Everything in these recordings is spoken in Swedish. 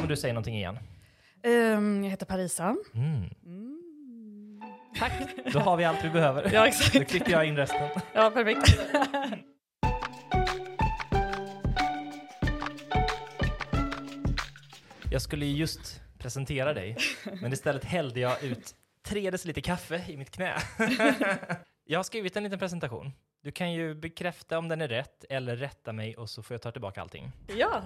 Om du säger någonting igen. Ehm, jag heter Parisa. Tack, då har vi allt vi behöver. Ja, exakt. Då klipper jag in resten. Ja, perfekt. Jag skulle ju just presentera dig, men istället hällde jag ut tre deciliter kaffe i mitt knä. Jag har skrivit en liten presentation. Du kan ju bekräfta om den är rätt eller rätta mig och så får jag ta tillbaka allting. ja.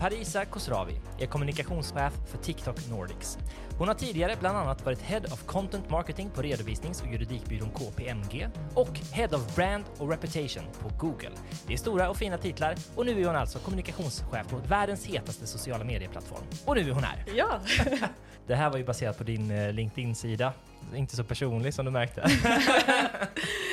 Parisa Khosravi är kommunikationschef för TikTok Nordics. Hon har tidigare bland annat varit Head of Content Marketing på redovisnings och juridikbyrån KPMG och Head of Brand och Reputation på Google. Det är stora och fina titlar och nu är hon alltså kommunikationschef på världens hetaste sociala medieplattform. Och nu är hon här. ja. Det här var ju baserat på din eh, LinkedIn-sida. Inte så personlig som du märkte.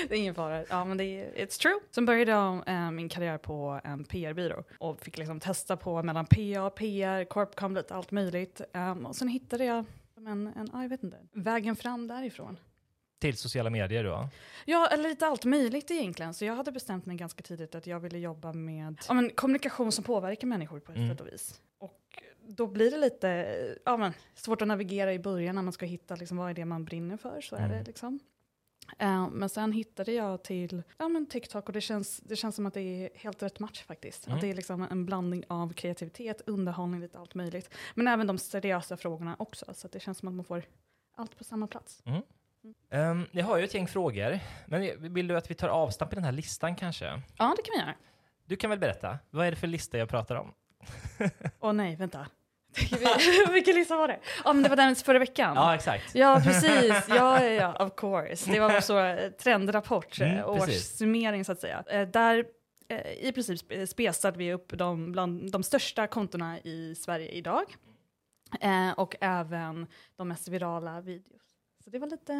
Det är ingen fara. Ja, men det är, it's true. Sen började jag eh, min karriär på en PR-byrå och fick liksom testa på mellan PA, PR, Corpcom, lite allt möjligt. Ehm, och sen hittade jag en, en ja, jag vet inte, vägen fram därifrån. Till sociala medier då. Ja, eller lite allt möjligt egentligen. Så jag hade bestämt mig ganska tidigt att jag ville jobba med ja, men, kommunikation som påverkar människor på ett Mm. sätt och vis. Och då blir det lite ja, men, svårt att navigera i början när man ska hitta liksom, vad är det man brinner för. Så är Mm. det liksom. Eh, men sen hittade jag till ja, men TikTok och det känns, det känns som att det är helt rätt match faktiskt. Mm. Att det är liksom en blandning av kreativitet, underhållning, lite allt möjligt. Men även de seriösa frågorna också. Så att det känns som att man får allt på samma plats. Ehm, jag har ju ett gäng frågor, men vill du att vi tar avstamp i den här listan kanske? Ja, det kan vi göra. Du kan väl berätta, vad är det för lista jag pratar om? Åh nej, vänta. Vilken lista var det? Ja, men det var den förra veckan. Ja, exakt. Ja, precis. Ja, ja, of course. Det var vår så eh, trendrapport, Mm, precis. årssummering så att säga. Eh, Där eh, i princip sp- spesade vi upp de, bland de största kontona i Sverige idag. Eh, och även de mest virala videos. Så det var lite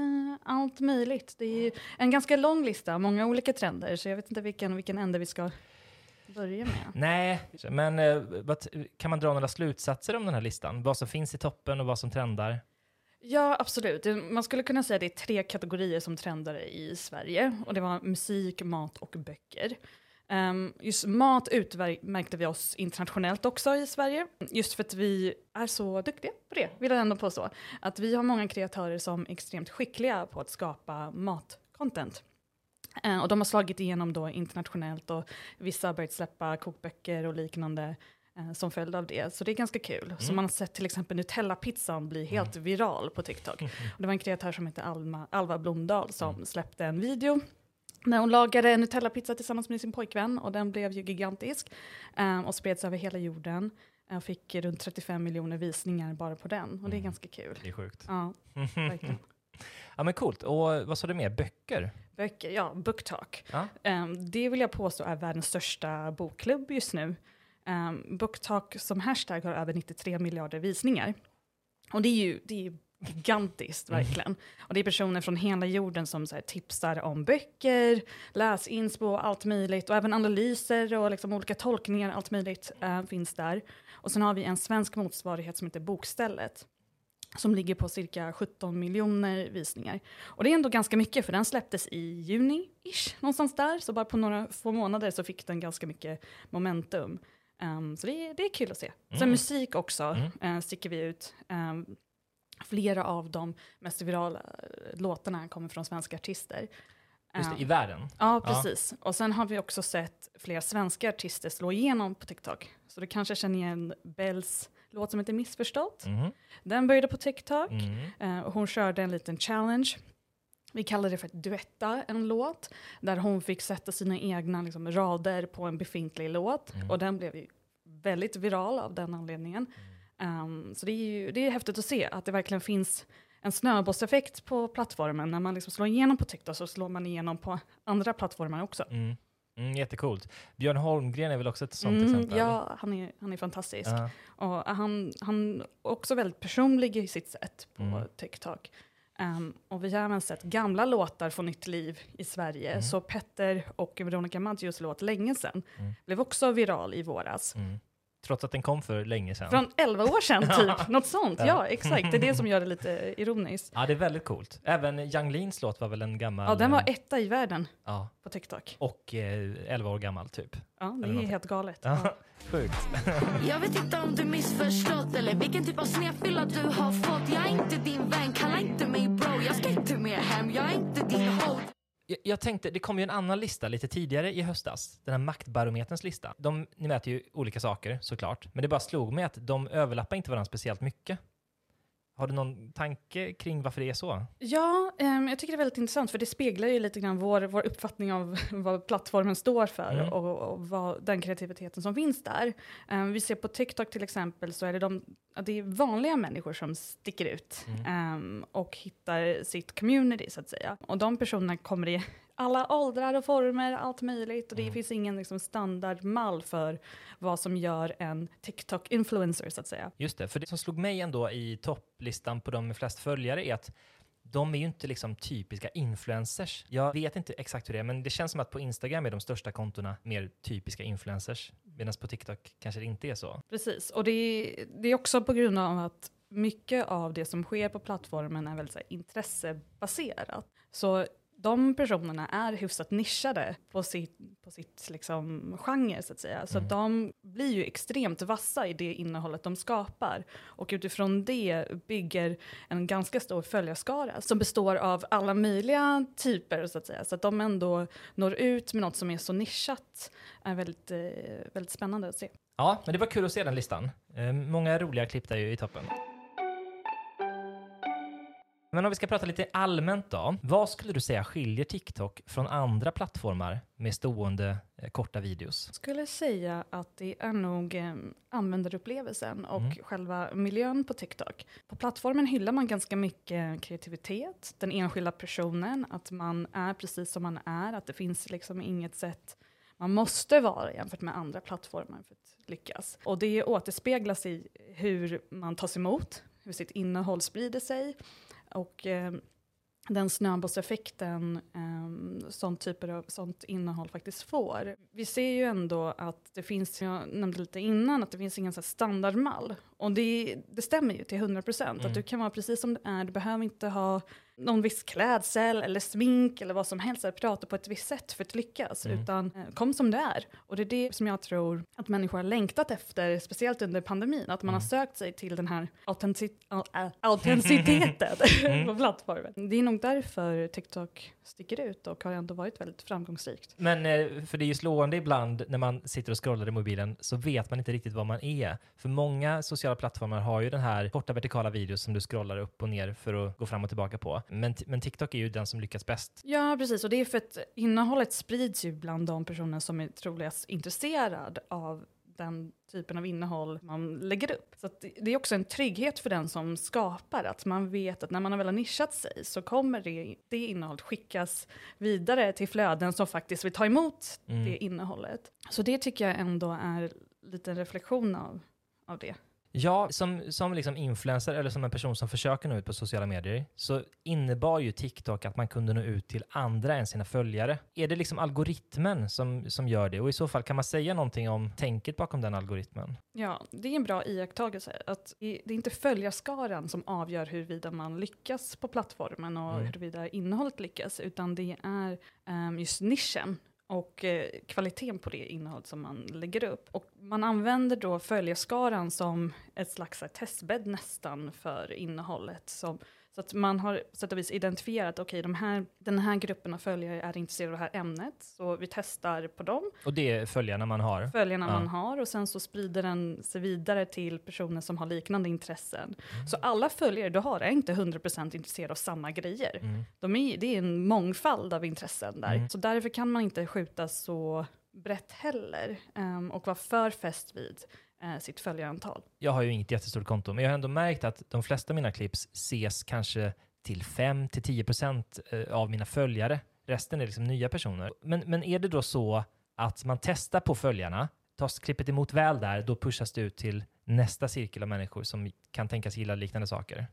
allt möjligt. Det är ju en ganska lång lista, många olika trender, så jag vet inte vilken, vilken ände vi ska börja med. Nej, men eh, kan man dra några slutsatser om den här listan? Vad som finns i toppen och vad som trendar? Ja, absolut. Man skulle kunna säga att det är tre kategorier som trendar i Sverige. Och det var musik, mat och böcker. Um, just mat utmärkte vi oss internationellt också i Sverige. Just för att vi är så duktiga på det, vill jag ändå påstå. Att vi har många kreatörer som är extremt skickliga på att skapa matcontent. Eh, och de har slagit igenom då internationellt och vissa har börjat släppa kokböcker och liknande eh, som följd av det. Så det är ganska kul. Så man har sett till exempel Nutella-pizzan bli helt viral på TikTok. Och det var en kreatör som heter Alma, Alva Blomdahl som släppte en video när hon lagade en Nutella-pizza tillsammans med sin pojkvän och den blev ju gigantisk eh, och spreds över hela jorden. Jag fick runt 35 miljoner visningar bara på den och det är ganska kul. Det är sjukt. Ja, verkligen. Ja, men coolt. Och vad sa du mer? Böcker? Böcker, ja, Booktalk. Ja. Um, det vill jag påstå är världens största bokklubb just nu. Um, Booktalk som hashtag har över 93 miljarder visningar. Och det är ju, det är ju gigantiskt verkligen. Och det är personer från hela jorden som så här, tipsar om böcker, läsinspo och allt möjligt. Och även analyser och liksom olika tolkningar, allt möjligt eh, finns där. Och sen har vi en svensk motsvarighet som heter Bokstället som ligger på cirka 17 miljoner visningar. Och det är ändå ganska mycket, för den släpptes i juni-ish, någonstans där. Så bara på några få månader så fick den ganska mycket momentum. Um, så det är, det är kul att se. Sen Mm. musik också Mm. eh, sticker vi ut. Um, flera av de mest virala eh, låtarna kommer från svenska artister. Just det, Um, i världen. Ja, precis. Och sen har vi också sett flera svenska artister slå igenom på TikTok. Så du kanske känner igen Bells låt som heter Missförstått. Mhm. Den började på TikTok. Mm. Och hon körde en liten challenge. Vi kallar det för att duetta en låt. Där hon fick sätta sina egna liksom, rader på en befintlig låt. Mm. Och den blev ju väldigt viral av den anledningen. Um, så det är ju det är häftigt att se att det verkligen finns en snöbollseffekt på plattformen. När man liksom slår igenom på TikTok så slår man igenom på andra plattformar också. Mm. Mm, jättecoolt. Björn Holmgren är väl också ett sånt Mm, exempel? ja, han är, han är fantastisk. Ja. Och han, han är också väldigt personlig i sitt sätt på Mm. TikTok. Ehm, och vi har även sett gamla låtar få nytt liv i Sverige. Mm. Så Petter och Veronica Maggios låt Länge sedan Mm. blev också viral i våras. Mm. Trots att den kom för länge sedan. Från 11 år sedan typ, något sånt. Ja. Exakt. Det är det som gör det lite ironiskt. Ja, det är väldigt coolt. Även Yung Leans låt var väl en gammal... Ja, den var eh, etta i världen Ja, på TikTok. och eh, 11 år gammal typ. Ja, det är någonting. helt galet. Ja, Ja. sjukt. Jag vet inte om du missförstått eller vilken typ av snedfylla du har fått Jag är inte din vän, kalla inte mig bro Jag ska inte mer hem, jag är inte din hot jag, jag tänkte, det kom ju en annan lista lite tidigare i höstas. Den här maktbarometerns lista. De, ni mäter ju olika saker såklart, men det bara slog mig att de överlappar inte varandra speciellt mycket. Har du någon tanke kring varför det är så? Ja, ehm, jag tycker det är väldigt intressant för det speglar ju lite grann vår, vår uppfattning av vad plattformen står för Mm. och, och vad, den kreativiteten som finns där. Ehm, vi ser på TikTok till exempel så är det, de, det är vanliga människor som sticker ut Mm. ehm, och hittar sitt community så att säga. Och de personerna kommer i alla åldrar och former, allt möjligt. Och det Mm. finns ingen liksom, standardmall för vad som gör en TikTok-influencer så att säga. Just det, för det som slog mig ändå i topplistan på de med flest följare är att de är ju inte liksom typiska influencers. Jag vet inte exakt hur det är, men det känns som att på Instagram är de största kontona mer typiska influencers, medan på TikTok kanske det inte är så. Precis, och det är, det är också på grund av att mycket av det som sker på plattformen är väldigt så här, intressebaserat. Så de personerna är hyfsat nischade på sitt, på sitt liksom, genre, så att säga. Så Mm. de blir ju extremt vassa i det innehållet de skapar. Och utifrån det bygger en ganska stor följarskara som består av alla möjliga typer, så att säga. Så att de ändå når ut med något som är så nischat är väldigt, eh, väldigt spännande att se. Ja, men det var kul att se den listan. Eh, många roliga klipp där ju i toppen. Men om vi ska prata lite allmänt då. Vad skulle du säga skiljer TikTok från andra plattformar med stående eh, korta videos? Jag skulle säga att det är nog eh, användarupplevelsen och Mm. själva miljön på TikTok. På plattformen hyllar man ganska mycket kreativitet, den enskilda personen, att man är precis som man är, att det finns liksom inget sätt man måste vara jämfört med andra plattformar för att lyckas. Och det återspeglas i hur man tas emot, hur sitt innehåll sprider sig och eh, den snöbollseffekten eh, sånt, typer av, sånt innehåll faktiskt får. Vi ser ju ändå att det finns, jag nämnde lite innan, att det finns ingen så standardmall. Och det, det stämmer ju till 100 procent, Mm. att du kan vara precis som du är, du behöver inte ha någon viss klädsel eller smink eller vad som helst, eller prata på ett visst sätt för att lyckas, Mm. utan eh, kom som du är. Och det är det som jag tror att människor har längtat efter, speciellt under pandemin, att man Mm. har sökt sig till den här autentici- au- autenticiteten Mm. på plattformen. Det är nog därför TikTok sticker ut och har ändå varit väldigt framgångsrikt. Men eh, för det är ju slående ibland när man sitter och scrollar i mobilen så vet man inte riktigt vad man är. För många sociala plattformar har ju den här korta vertikala videos som du scrollar upp och ner för att gå fram och tillbaka på. Men, men TikTok är ju den som lyckas bäst. Ja, precis. Och det är för att innehållet sprids ju bland de personer som är troligast intresserad av den typen av innehåll man lägger upp. Så det- det är också en trygghet för den som skapar, att man vet att när man har väl har nischat sig så kommer det, det innehållet skickas vidare till flöden som faktiskt vill ta emot Mm. det innehållet. Så det tycker jag ändå är lite en reflektion av, av det. Ja, som, som liksom influencer eller som en person som försöker nå ut på sociala medier så innebar ju TikTok att man kunde nå ut till andra än sina följare. Är det liksom algoritmen som, som gör det? Och i så fall, kan man säga någonting om tänket bakom den algoritmen? Ja, det är en bra iakttagelse. Att det är inte följarskaran som avgör huruvida man lyckas på plattformen och Mm. huruvida innehållet lyckas, utan det är um, just nischen och eh, kvaliteten på det innehåll som man lägger upp. Och man använder då följarskaran som ett slags här, testbädd nästan för innehållet. Som, så att man har sätt och vis identifierat, okej, de här, den här gruppen av följare är intresserade av det här ämnet, så vi testar på dem Och det är följarna man har. följarna Ja. man har och sen så sprider den sig vidare till personer som har liknande intressen. Mm. Så alla följare du har är inte 100% intresserade av samma grejer. Mm. De är, det är en mångfald av intressen där. Mm. Så därför kan man inte skjuta så brett heller ehm, och vara för fäst vid eh, sitt följarantal. Jag har ju inget jättestort konto, men jag har ändå märkt att de flesta av mina clips ses kanske till 5-10% eh, av mina följare. Resten är liksom nya personer. Men, men är det då så att man testar på följarna, tas klippet emot väl där, då pushas det ut till nästa cirkel av människor som kan tänkas gilla liknande saker.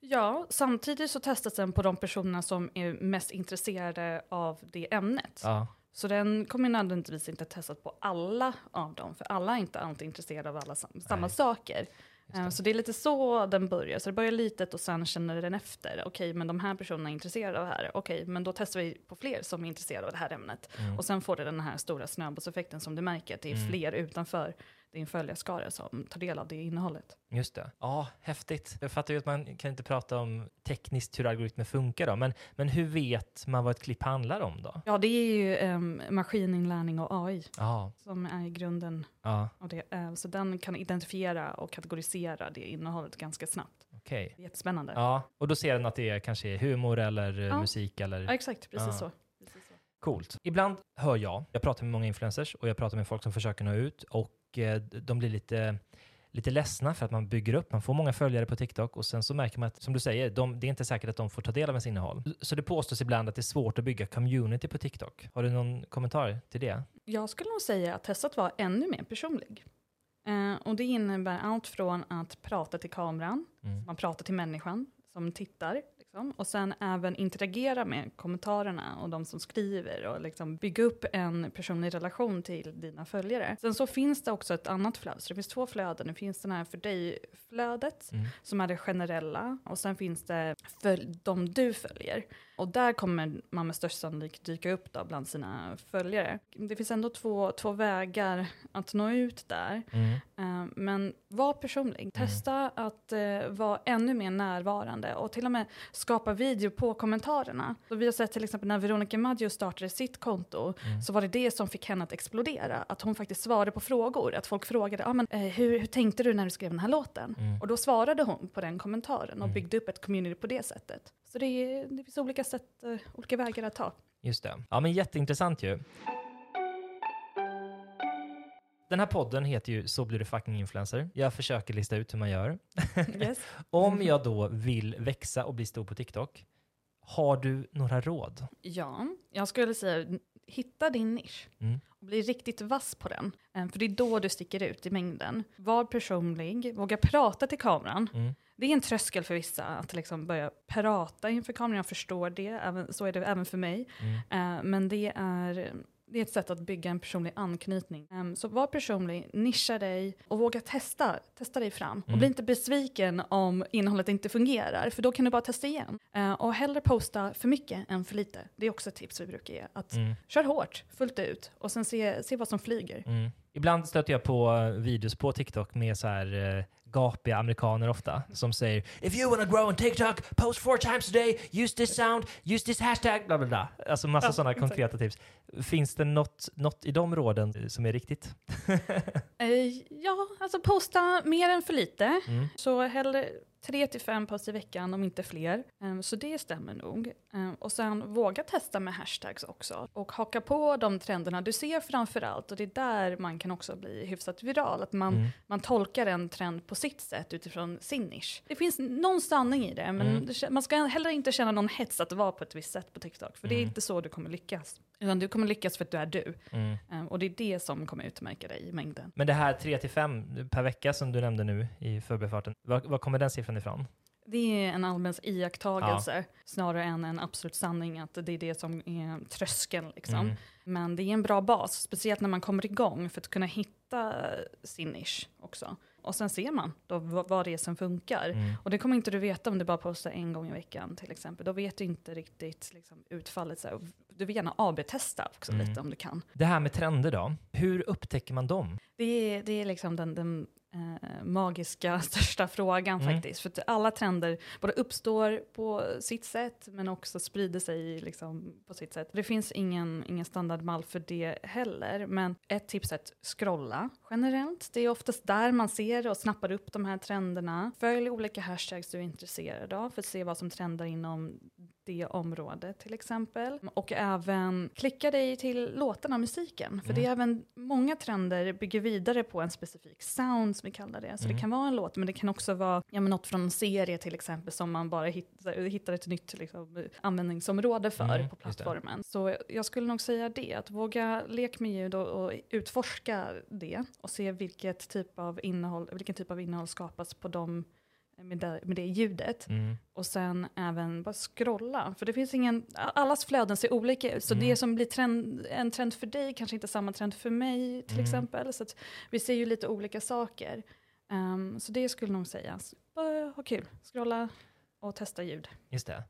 Ja, samtidigt så testas den på de personerna som är mest intresserade av det ämnet. Ja, Så den kommer nödvändigtvis inte testas på alla av dem, för alla är inte alltid intresserade av alla sam- samma Nej, saker. just Eh, det. Så det är lite så den börjar. Så det börjar litet och sen känner den efter. Okej, men de här personerna är intresserade av det här. Okej, men då testar vi på fler som är intresserade av det här ämnet. Mm. Och sen får det den här stora snöbollseffekten som du märker, att det är Mm. fler utanför din följarskara som tar del av det innehållet. Just det. Ja, häftigt. Jag fattar ju att man kan inte prata om tekniskt hur algoritmer funkar då, men, men hur vet man vad ett klipp handlar om då? Ja, det är ju um, maskininlärning och AI Ja, som är i grunden ja, av det. Eh, så den kan identifiera och kategorisera det innehållet ganska snabbt. okej. Är jättespännande. Ja, och då ser den att det är kanske är humor eller eh, Ja. musik eller Ja, exakt, precis så. Precis så. Coolt. Ibland hör jag, jag pratar med många influencers och jag pratar med folk som försöker nå ut och eh, de blir lite, lite ledsna för att man bygger upp, man får många följare på TikTok och sen så märker man att, som du säger, de, det är inte säkert att de får ta del av ens innehåll. Så det påstås ibland att det är svårt att bygga community på TikTok. Har du någon kommentar till det? Jag skulle nog säga att testet var ännu mer personlig. Eh, och det innebär allt från att prata till kameran, Mm. man pratar till människan som tittar, liksom, och sen även interagera med kommentarerna och de som skriver och liksom bygga upp en personlig relation till dina följare. Sen så finns det också ett annat flöde, så det finns två flöden. Det finns den här för dig-flödet Mm. som är det generella och sen finns det följ, de du följer. Och där kommer man med största sannolikhet dyka upp då bland sina följare. Det finns ändå två, två vägar att nå ut där. Mm. Eh, men var personlig. Testa att eh, vara ännu mer närvarande och till och med skapa video på kommentarerna. Så vi har sett till exempel när Veronica Maggio startade sitt konto Mm. så var det det som fick henne att explodera. Att hon faktiskt svarade på frågor. Att folk frågade ah, men, eh, hur, hur tänkte du när du skrev den här låten? Mm. Och då svarade hon på den kommentaren och Mm. byggde upp ett community på det sättet. Så det, är, det finns olika sätt, eh, olika vägar att ta. Just det. Ja, men jätteintressant ju. Den här podden heter ju Så blir du fucking influencer. Jag försöker lista ut hur man gör. Yes. Om jag då vill växa och bli stor på TikTok, har du några råd? Ja, jag skulle säga hitta din nisch. Mm. Bli riktigt vass på den. Eh, För det är då du sticker ut i mängden. Var personlig, våga prata till kameran. Mm. Det är en tröskel för vissa att liksom börja prata inför kameran, jag förstår det, även, så är det även för mig. Mm. Eh, men det är, det är ett sätt att bygga en personlig anknytning. Em, så var personlig, nischa dig och våga testa, testa dig fram. Mm. Och bli inte besviken om innehållet inte fungerar, för då kan du bara testa igen. Eh, och hellre posta för mycket än för lite. Det är också ett tips vi brukar ge. Att Mm. Kör hårt, fullt ut och sen se, se vad som flyger. Mm. Ibland stöter jag på videos på TikTok med så här eh, gapiga amerikaner ofta som säger If you wanna grow on TikTok, post four times a day, use this sound, use this hashtag, bla bla bla. Alltså massa Ja, sådana konkreta tips. Finns det något, något i de råden som är riktigt? Eh, ja, alltså posta mer än för lite. Mm. Så hellre tre till fem post i veckan om inte fler. Em, så det stämmer nog. Em, och sen våga testa med hashtags också. Och haka på de trenderna du ser framför allt. Och det är där man kan också bli hyfsat viral. Att man, Mm. man tolkar en trend på sitt sätt utifrån sin nisch. Det finns någon sanning i det, men Mm. det, man ska heller inte känna någon hets att vara på ett visst sätt på TikTok. För det är Mm. inte så du kommer lyckas. Utan du kommer lyckas för att du är du. Mm. Em, och det är det som kommer utmärka dig i mängden. Men det här 3 till 5 per vecka som du nämnde nu i förbifarten, var, var kommer den siffran ifrån? Det är en allmän iakttagelse snarare än en absolut sanning att det är det som är tröskeln. Liksom. Mm. Men det är en bra bas, speciellt när man kommer igång för att kunna hitta sin nisch också. Och sen ser man då vad, är som funkar. Mm. Och det kommer inte du veta om du bara postar en gång i veckan till exempel. Då vet du inte riktigt liksom, utfallet. Så. Du vill gärna AB-testa också Mm. lite om du kan. Det här med trender då, hur upptäcker man dem? Det är, det är liksom den, den eh, magiska största frågan Mm. faktiskt. För att alla trender både uppstår på sitt sätt men också sprider sig liksom på sitt sätt. Det finns ingen, ingen standardmall för det heller. Men ett tips är att scrolla generellt. Det är oftast där man ser och snappar upp de här trenderna. Följ olika hashtags du är intresserad av för att se vad som trendar inom det området till exempel. Och även klicka dig till låtarna, musiken. För det är även många trender bygger vidare på en specifik sound som vi kallar det. Så Mm. det kan vara en låt, men det kan också vara ja, men något från en serie till exempel som man bara hittar, hittar ett nytt liksom, användningsområde för Mm, på plattformen. Så jag skulle nog säga det, att våga lek med ljud och, och utforska det och se vilket typ av innehåll, vilken typ av innehåll skapas på dem med det, med det ljudet. Mm. Och sen även bara scrolla. För det finns ingen, allas flöden ser olika ut. Så Mm. det som blir trend, en trend för dig kanske inte är samma trend för mig till Mm. exempel. Så vi ser ju lite olika saker. Ehm, så det skulle nog säga. Så Bara ha kul, scrolla och testa ljud. Just det.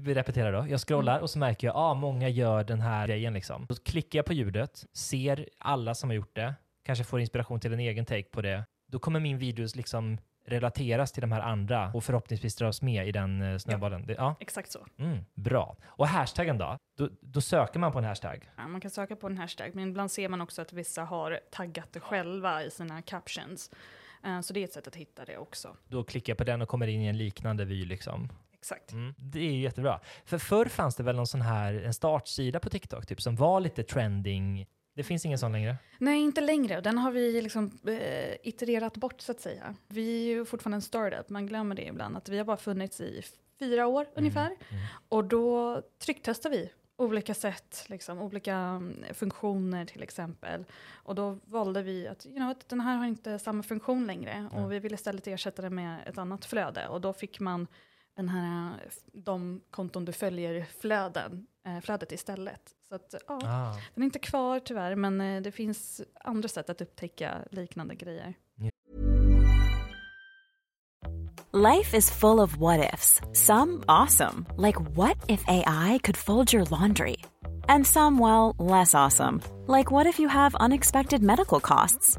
Vi repeterar då. Jag scrollar Mm. och så märker jag att ah, många gör den här grejen. Liksom. Så klickar jag på ljudet, ser alla som har gjort det, kanske får inspiration till en egen take på det. Då kommer min videos liksom relateras till de här andra och förhoppningsvis dras med i den eh, snöbollen. Det, ja. Exakt så. Mm, bra. Och hashtaggen då? då? Då söker man på en hashtag. Ja, man kan söka på en hashtag, men ibland ser man också att vissa har taggat det själva i sina captions. Eh, så det är ett sätt att hitta det också. Då klickar jag på den och kommer in i en liknande vy. Liksom. Exakt. Mm, det är ju jättebra. För förr fanns det väl någon sån här en startsida på TikTok typ, som var lite trending. Det finns ingen sån längre? Nej, inte längre. Den har vi liksom eh, itererat bort så att säga. Vi är ju fortfarande en startup, man glömmer det ibland, att vi har bara funnits i fyra år ungefär. mm. Och då trycktestar vi olika sätt, liksom, olika mm, funktioner till exempel. Och då valde vi att, you know, att den här har inte samma funktion längre Nej. och vi vill istället ersätta det med ett annat flöde. Och då fick man den här, eh, de konton du följer-flöden, flödet istället. Så att, ja, Ah. den är inte kvar tyvärr, men eh, det finns andra sätt att upptäcka liknande grejer. Life is full of what ifs. Some awesome, like what if AI could fold your laundry? And some, well, less awesome, like what if you have unexpected medical costs?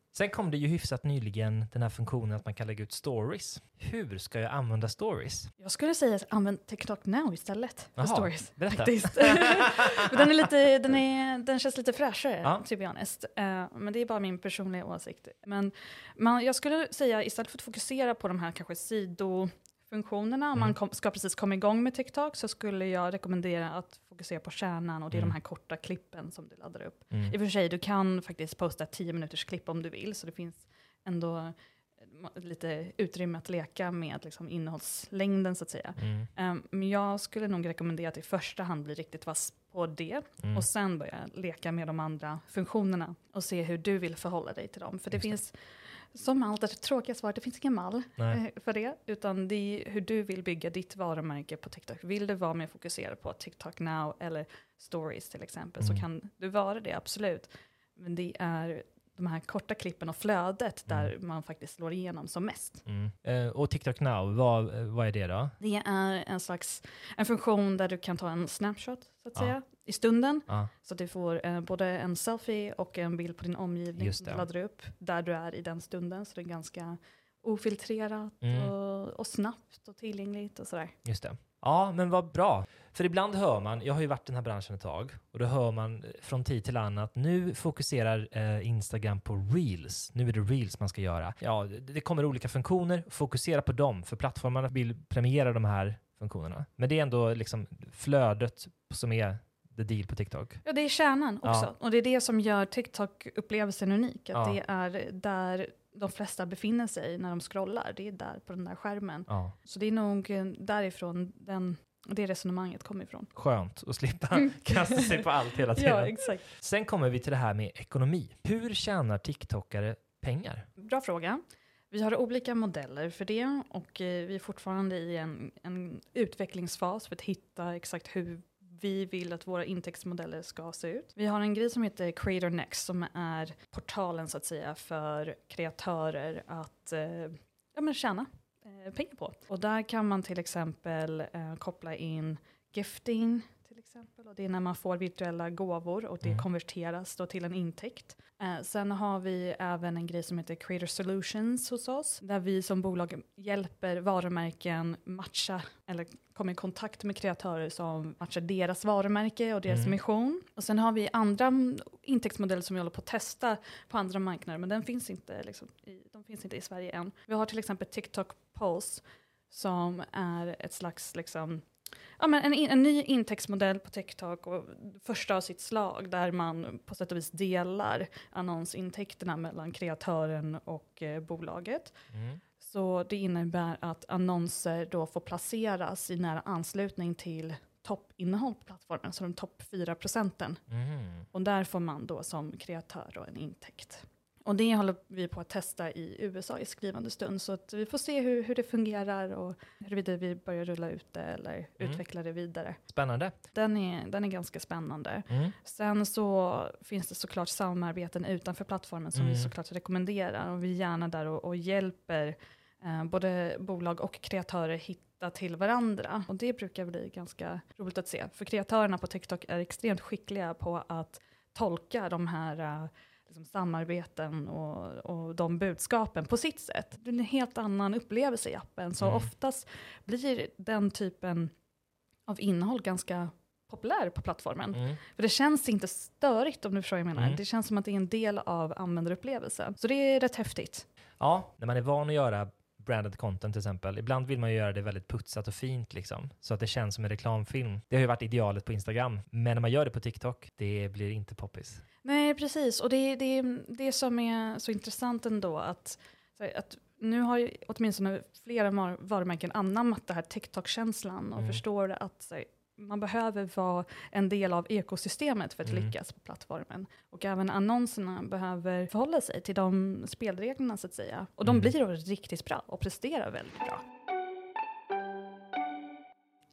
Sen kom det ju hyfsat nyligen den här funktionen att man kan lägga ut stories. Hur ska jag använda stories? Jag skulle säga använd TikTok now istället för stories. berätta. Faktiskt. Den, är lite, den, är, den känns lite fräschare, Ja. to be honest. Eh, men det är bara min personliga åsikt. Men man, jag skulle säga istället för att fokusera på de här kanske sidofunktionerna, om man kom, ska precis komma igång med TikTok, så skulle jag rekommendera att fokusera på kärnan och det är Mm. de här korta klippen som du laddar upp. Mm. I och för sig, du kan faktiskt posta 10 minuters klipp om du vill, så det finns ändå eh, lite utrymme att leka med liksom, innehållslängden så att säga. Mm. Um, men jag skulle nog rekommendera att i första hand bli riktigt vass på det Mm. och sen börja leka med de andra funktionerna och se hur du vill förhålla dig till dem. För det Just det. Som allt det tråkiga svaret, det finns ingen mall Nej. eh, för det, utan det är hur du vill bygga ditt varumärke på TikTok. Vill du vara mer fokuserad på TikTok now eller stories till exempel så Mm. kan du vara det, absolut. Men det är de här korta klippen och flödet där man faktiskt slår igenom som mest. Mm. Eh, och TikTok now, vad, eh, vad är det då? Det är en slags en funktion där du kan ta en snapshot så att Ja. säga, i stunden. Ja. Så att du får eh, både en selfie och en bild på din omgivning som du laddar upp där du är i den stunden. Så det är ganska ofiltrerat Mm. och, och snabbt och tillgängligt och sådär. Just det. Ja, men vad bra. För ibland hör man, jag har ju varit i den här branschen ett tag, och då hör man från tid till annan att nu fokuserar eh, Instagram på reels. Nu är det reels man ska göra. Ja, det, det kommer olika funktioner, fokusera på dem, för plattformarna vill premiera de här funktionerna. Men det är ändå liksom flödet som är the deal på TikTok. Ja, det är kärnan Ja. också. Och det är det som gör TikTok-upplevelsen unik. Att Ja. det är där de flesta befinner sig när de scrollar. Det är där på den där skärmen. Ja. Så det är nog eh, därifrån den, det resonemanget kommer ifrån. Skönt att slippa kasta sig på allt hela tiden. Ja, exakt. Sen kommer vi till det här med ekonomi. Hur tjänar TikTokare pengar? bra fråga. Vi har olika modeller för det och eh, vi är fortfarande i en, en utvecklingsfas för att hitta exakt hur vi vill att våra intäktsmodeller ska se ut. Vi har en grej som heter Creator Next som är portalen så att säga för kreatörer att eh, ja, men tjäna eh, pengar på. Och där kan man till exempel eh, koppla in gifting exempel. Och det är när man får virtuella gåvor och det Mm. konverteras då till en intäkt. Eh, sen har vi även en grej som heter Creator Solutions hos oss, där vi som bolag hjälper varumärken matcha eller komma i kontakt med kreatörer som matchar deras varumärke och deras Mm. mission. Och sen har vi andra intäktsmodeller som vi håller på att testa på andra marknader, men den finns inte, liksom, i, de finns inte i Sverige än. Vi har till exempel TikTok Pulse som är ett slags liksom, ja, men en, en ny intäktsmodell på TikTok och första av sitt slag där man på sätt och vis delar annonsintäkterna mellan kreatören och eh, bolaget. Mm. Så det innebär att annonser då får placeras i nära anslutning till toppinnehåll på plattformen, så de topp 4 procenten. Mm. Och där får man då som kreatör då en intäkt. Och det håller vi på att testa i USA i skrivande stund, så att vi får se hur, hur det fungerar och huruvida vi börjar rulla ut det eller Mm. utveckla det vidare. Spännande. Den är, den är ganska spännande. Mm. Sen så finns det såklart samarbeten utanför plattformen som vi Mm. såklart rekommenderar och vi är gärna där och, och hjälper eh, både bolag och kreatörer hitta till varandra. Och det brukar bli ganska roligt att se, för kreatörerna på TikTok är extremt skickliga på att tolka de här eh, liksom samarbeten och, och de budskapen på sitt sätt. Det är en helt annan upplevelse i appen, så Mm. oftast blir den typen av innehåll ganska populär på plattformen. Mm. För det känns inte störigt om du förstår vad jag menar. Mm. Det känns som att det är en del av användarupplevelsen. Så det är rätt häftigt. Ja, när man är van att göra branded content till exempel, ibland vill man ju göra det väldigt putsat och fint liksom, så att det känns som en reklamfilm. Det har ju varit idealet på Instagram, men när man gör det på TikTok, det blir inte poppis. Nej, precis. Och det är det, det som är så intressant ändå att, att nu har ju åtminstone flera varumärken anammat det här TikTok-känslan och Mm. förstår att man behöver vara en del av ekosystemet för att Mm. lyckas på plattformen. Och även annonserna behöver förhålla sig till de spelreglerna så att säga. Och de Mm. blir då riktigt bra och presterar väldigt bra.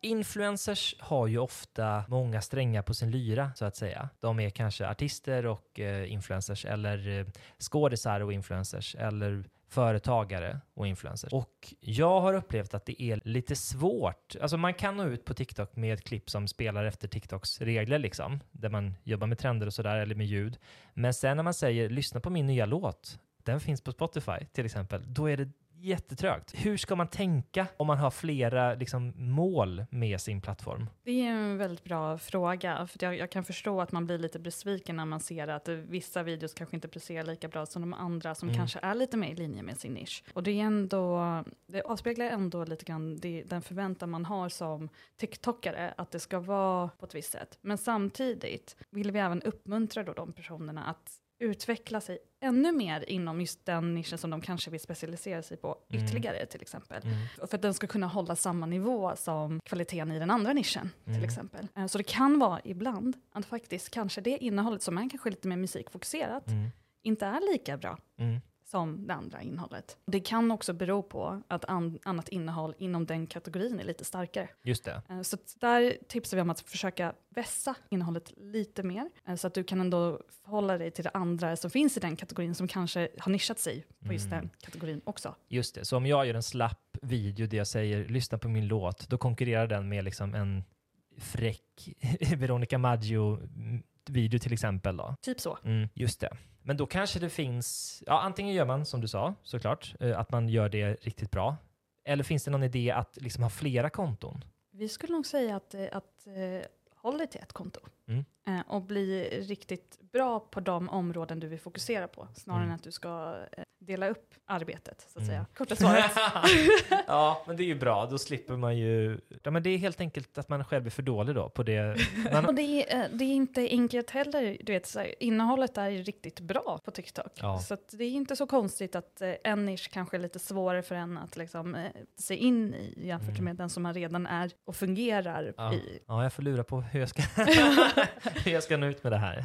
Influencers har ju ofta många strängar på sin lyra, så att säga. De är kanske artister och eh, influencers, eller eh, skådisar och influencers, eller företagare och influencers. Och jag har upplevt att det är lite svårt. Alltså man kan nå ut på TikTok med ett klipp som spelar efter TikToks regler, liksom, där man jobbar med trender och sådär, eller med ljud. Men sen när man säger lyssna på min nya låt, den finns på Spotify till exempel, då är det jättetrögt. Hur ska man tänka om man har flera liksom, mål med sin plattform? Det är en väldigt bra fråga, för jag, jag kan förstå att man blir lite besviken när man ser att vissa videos kanske inte presterar lika bra som de andra som Mm. kanske är lite mer i linje med sin nisch. Och det är ändå, det avspeglar ändå lite grann det, den förväntan man har som TikTokare, att det ska vara på ett visst sätt. Men samtidigt vill vi även uppmuntra då de personerna att utveckla sig ännu mer inom just den nischen som de kanske vill specialisera sig på Mm. ytterligare till exempel. Mm. För att den ska kunna hålla samma nivå som kvaliteten i den andra nischen till Mm. exempel. Eh, Så det kan vara ibland att faktiskt kanske det innehållet som är kanske lite mer musikfokuserat Mm. inte är lika bra Mm. Som det andra innehållet. Det kan också bero på att an- annat innehåll inom den kategorin är lite starkare. Just det. Eh, Så där tipsar vi om att försöka vässa innehållet lite mer, eh, så att du kan ändå förhålla dig till det andra som finns i den kategorin som kanske har nischat sig på just Mm. den kategorin också. Just det. Så om jag gör en slapp video där jag säger lyssna på min låt, då konkurrerar den med liksom en fräck Veronica Maggio-video till exempel. Då. Typ så. Mm, just det. Men då kanske det finns, ja antingen gör man som du sa såklart, eh, att man gör det riktigt bra. Eller finns det någon idé att liksom ha flera konton? Vi skulle nog säga att, eh, att eh, håll dig till ett konto Mm. och bli riktigt bra på de områden du vill fokusera på, snarare Mm. än att du ska dela upp arbetet, så att Mm. säga. Korta svaret. ja, men det är ju bra. Då slipper man ju... Ja, men det är helt enkelt att man själv är för dålig då på det. Man... och det är, eh, det är inte enkelt heller, du vet, så här, innehållet är ju riktigt bra på TikTok. Ja. Så att det är inte så konstigt att eh, en nisch kanske är lite svårare för en att liksom, eh, se in i jämfört Mm. med den som man redan är och fungerar Ja. i. Ja, jag får lura på hur jag ska, hur jag ska nå ut med det här.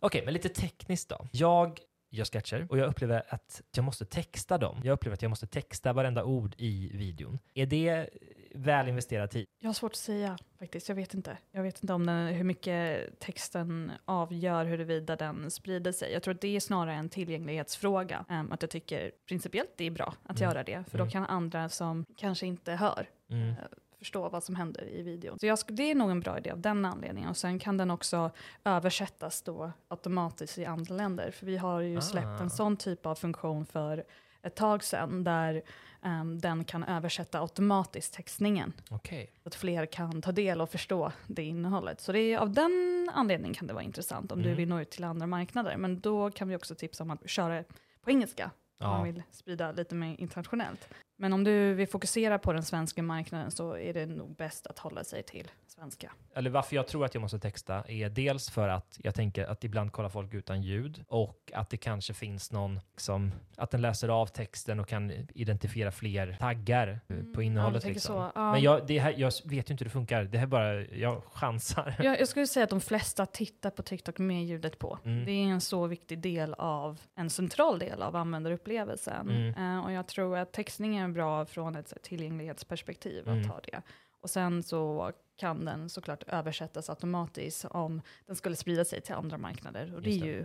Okej, men lite tekniskt då. Jag gör sketcher och jag upplever att jag måste texta dem. Jag upplever att jag måste texta varenda ord i videon. Är det väl investerad tid? Jag har svårt att säga faktiskt. Jag vet inte. Jag vet inte om den, hur mycket texten avgör huruvida den sprider sig. Jag tror att det är snarare en tillgänglighetsfråga. Um, att jag tycker principiellt det är bra att Mm. göra det. För Mm. då kan andra som kanske inte hör Mm. Förstå vad som händer i videon. Så jag, det är nog en bra idé av den anledningen. Och sen kan den också översättas då automatiskt i andra länder. För vi har ju släppt Ah. en sån typ av funktion för ett tag sedan där ehm, den kan översätta automatiskt textningen. Okej. Så att fler kan ta del och förstå det innehållet. Så det är, av den anledningen kan det vara intressant om du Mm. vill nå ut till andra marknader. Men då kan vi också tipsa om att köra på engelska om man vill sprida lite mer internationellt. Men om du vill fokusera på den svenska marknaden så är det nog bäst att hålla sig till svenska. Eller varför jag tror att jag måste texta är dels för att jag tänker att ibland kollar folk utan ljud och att det kanske finns någon som att den läser av texten och kan identifiera fler taggar eh, på Mm, Ja, innehållet. tänker liksom. så. Ja. Men jag, det här, jag vet ju inte hur det funkar. Det här är bara, jag chansar. Jag, jag skulle säga att de flesta tittar på TikTok med ljudet på. Mm. Det är en så viktig del av, en central del av användarupplevelsen. Mm. Eh, och jag tror att textning är bra från ett tillgänglighetsperspektiv Mm. att ha det. Och sen så kan den såklart översättas automatiskt om den skulle sprida sig till andra marknader. Och det är det. ju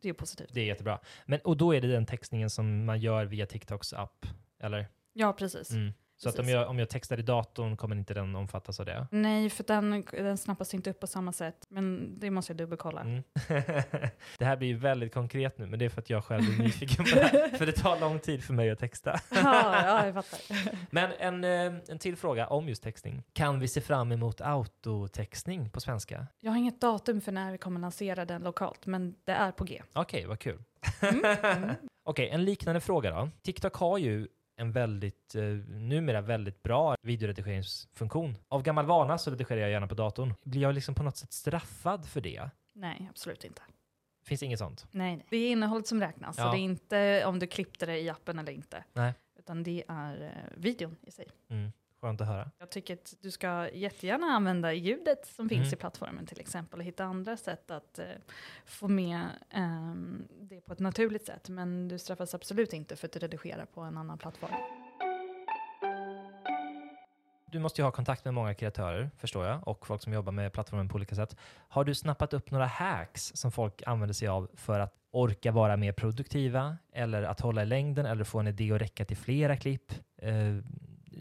det är positivt. Det är jättebra. Men, och då är det den textningen som man gör via TikToks app, eller? Ja, precis. Mm. Så att om jag, om jag textar i datorn kommer inte den omfattas av det? Nej, för den, den snappas inte upp på samma sätt. Men det måste jag dubbelkolla. Mm. det här blir ju väldigt konkret nu, men det är för att jag själv är nyfiken på det här. För det tar lång tid för mig att texta. ja, ja, jag fattar. Men en, eh, en till fråga om just textning. Kan vi se fram emot autotextning på svenska? Jag har inget datum för när vi kommer lansera den lokalt, men det är på G. Okej, vad kul. Mm, mm. Okej, en liknande fråga då. TikTok har ju en väldigt, eh, numera väldigt bra videoredigeringsfunktion. Av gammal vana så redigerar jag gärna på datorn. Blir jag liksom på något sätt straffad för det? Nej, absolut inte. Finns inget sånt? Nej, nej. Det är innehållet som räknas. Ja. Så det är inte om du klippte det i appen eller inte. Nej. Utan det är eh, videon i sig. Mm, skönt att höra. Jag tycker att du ska jättegärna använda ljudet som finns Mm. i plattformen till exempel och hitta andra sätt att eh, få med ehm, det på ett naturligt sätt. Men du straffas absolut inte för att du redigerar på en annan plattform. Du måste ju ha kontakt med många kreatörer, förstår jag, och folk som jobbar med plattformen på olika sätt. Har du snappat upp några hacks som folk använder sig av för att orka vara mer produktiva, eller att hålla i längden, eller få en idé att räcka till flera klipp? Eh,